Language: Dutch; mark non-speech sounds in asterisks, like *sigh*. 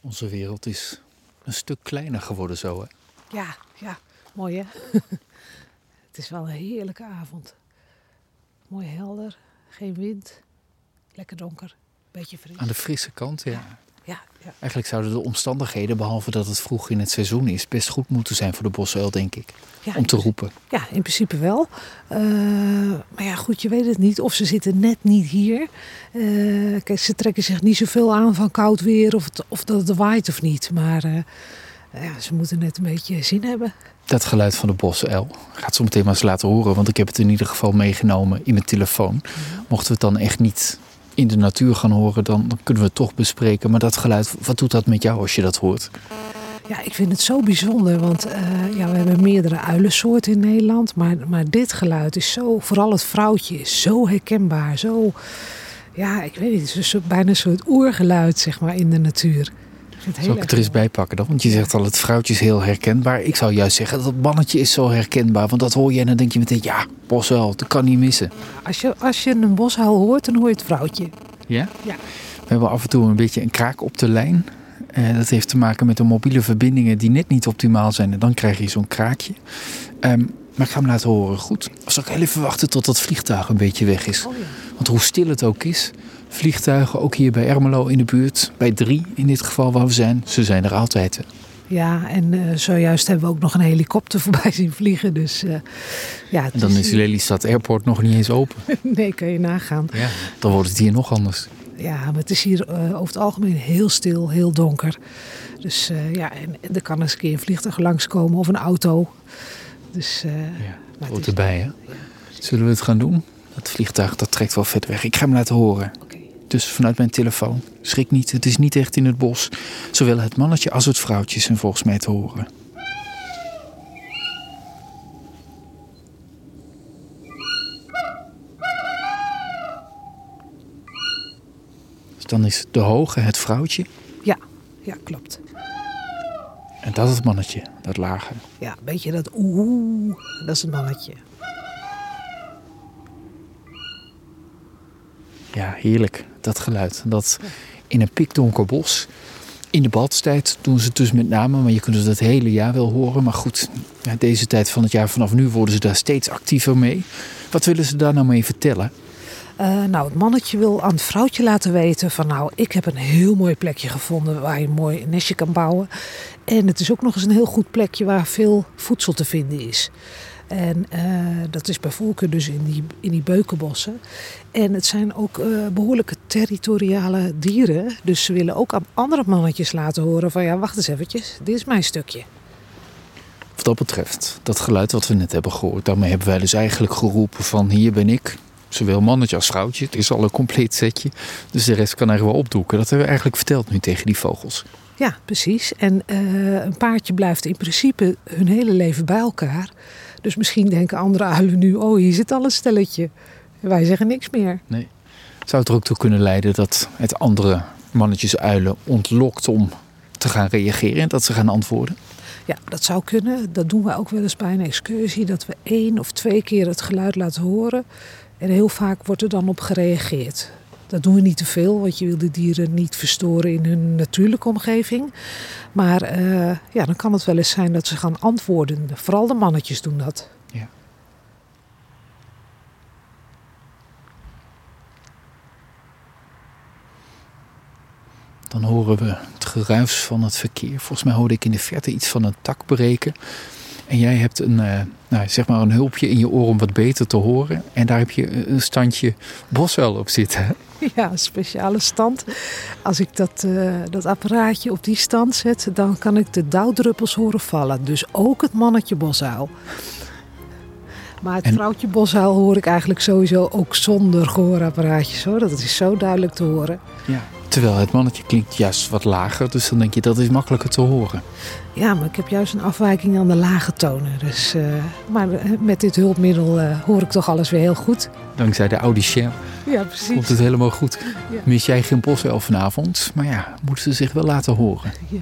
Onze wereld is een stuk kleiner geworden zo, hè? Ja, ja, mooi hè? *laughs* het is wel een heerlijke avond. Mooi helder, geen wind, lekker donker, beetje fris. Aan de frisse kant, ja. Ja, ja. Eigenlijk zouden de omstandigheden, behalve dat het vroeg in het seizoen is, best goed moeten zijn voor de bosuil, denk ik. Ja, om te roepen. Ja, in principe wel. Uh, maar ja, goed, je weet het niet. Of ze zitten net niet hier. Uh, kijk, ze trekken zich niet zoveel aan van koud weer of, het, of dat het waait of niet. Maar uh, ja, ze moeten net een beetje zin hebben. Dat geluid van de bosuil gaat zo meteen maar eens laten horen. Want ik heb het in ieder geval meegenomen in mijn telefoon. -hmm. Mochten we het dan echt niet in de natuur gaan horen, dan, kunnen we het toch bespreken. Maar dat geluid, wat doet dat met jou als je dat hoort? Ja, ik vind het zo bijzonder, want uh, ja, we hebben meerdere uilensoorten in Nederland. Maar, maar dit geluid is zo, vooral het vrouwtje, is zo herkenbaar. Zo, ja, ik weet niet, het is bijna een soort oergeluid, zeg maar, in de natuur. Zal ik het er eens bij pakken dan? Want je zegt al, het vrouwtje is heel herkenbaar. Ik zou juist zeggen, dat mannetje is zo herkenbaar. Want dat hoor je en dan denk je meteen, ja, bosuil, dat kan niet missen. Als je, als je een bosuil hoort, dan hoor je het vrouwtje. Ja? Ja. We hebben af en toe een beetje een kraak op de lijn. Uh, dat heeft te maken met de mobiele verbindingen die net niet optimaal zijn. En dan krijg je zo'n kraakje. Um, maar ik ga hem laten horen. Goed. Zal ik heel even wachten tot dat vliegtuig een beetje weg is? Oh ja. Want hoe stil het ook is, vliegtuigen, ook hier bij Ermelo in de buurt, bij drie in dit geval waar we zijn, ze zijn er altijd. Ja, en uh, zojuist hebben we ook nog een helikopter *laughs* voorbij zien vliegen. Dus uh, ja. En dan is Lelystad Airport nog niet eens open. *laughs* nee, kan je nagaan. Ja, dan wordt het hier nog anders. Ja, maar het is hier uh, over het algemeen heel stil, heel donker. Dus ja, en er kan eens een keer een vliegtuig langskomen of een auto. Dus, ja, het hoort erbij, hè? Ja. Zullen we het gaan doen? Dat vliegtuig dat trekt wel vet weg. Ik ga hem laten horen. Dus vanuit mijn telefoon. Schrik niet, het is niet echt in het bos. Zowel het mannetje als het vrouwtje zijn volgens mij te horen. Dus dan is de hoge het vrouwtje. Ja, ja, klopt. En dat is het mannetje, dat lage. Ja, een beetje dat oeh, dat is het mannetje. Ja, heerlijk, dat geluid. Dat in een pikdonker bos. In de badstijd doen ze het dus met name, maar je kunt het het hele jaar wel horen. Maar goed, deze tijd van het jaar vanaf nu worden ze daar steeds actiever mee. Wat willen ze daar nou mee vertellen? Uh, nou, het mannetje wil aan het vrouwtje laten weten van nou, ik heb een heel mooi plekje gevonden waar je een mooi nestje kan bouwen. En het is ook nog eens een heel goed plekje waar veel voedsel te vinden is. En uh, dat is bij voorkeur dus in die, in die beukenbossen. En het zijn ook uh, behoorlijke territoriale dieren. Dus ze willen ook aan andere mannetjes laten horen van ja, wacht eens eventjes, dit is mijn stukje. Wat dat betreft, dat geluid wat we net hebben gehoord, daarmee hebben wij dus eigenlijk geroepen van hier ben ik. Zowel mannetje als vrouwtje. Het is al een compleet setje. Dus de rest kan er wel opdoeken. Dat hebben we eigenlijk verteld nu tegen die vogels. Ja, precies. En uh, een paardje blijft in principe hun hele leven bij elkaar. Dus misschien denken andere uilen nu, oh hier zit al een stelletje. En wij zeggen niks meer. Nee. Zou het er ook toe kunnen leiden dat het andere mannetjes uilen ontlokt om te gaan reageren en dat ze gaan antwoorden? Ja, dat zou kunnen. Dat doen we ook wel eens bij een excursie. Dat we één of twee keer het geluid laten horen. En heel vaak wordt er dan op gereageerd. Dat doen we niet te veel, want je wil de dieren niet verstoren in hun natuurlijke omgeving. Maar uh, ja, dan kan het wel eens zijn dat ze gaan antwoorden. Vooral de mannetjes doen dat. Ja. Dan horen we het geruis van het verkeer. Volgens mij hoorde ik in de verte iets van een tak breken. En jij hebt een, uh, nou, zeg maar een hulpje in je oor om wat beter te horen. En daar heb je een standje bosuil op zitten. *laughs* Ja, een speciale stand. Als ik dat, uh, dat apparaatje op die stand zet, dan kan ik de dauwdruppels horen vallen. Dus ook het mannetje bosuil. Maar het en... vrouwtje bosuil hoor ik eigenlijk sowieso ook zonder gehoorapparaatjes hoor. Dat is zo duidelijk te horen. Ja. Terwijl het mannetje klinkt juist wat lager, dus dan denk je dat is makkelijker te horen. Ja, maar ik heb juist een afwijking aan de lage tonen. Dus, uh, maar met dit hulpmiddel uh, hoor ik toch alles weer heel goed. Dankzij de Audicien ja, precies. komt het helemaal goed. Ja. Mis jij geen bosuil vanavond, maar ja, moeten ze zich wel laten horen. Ja.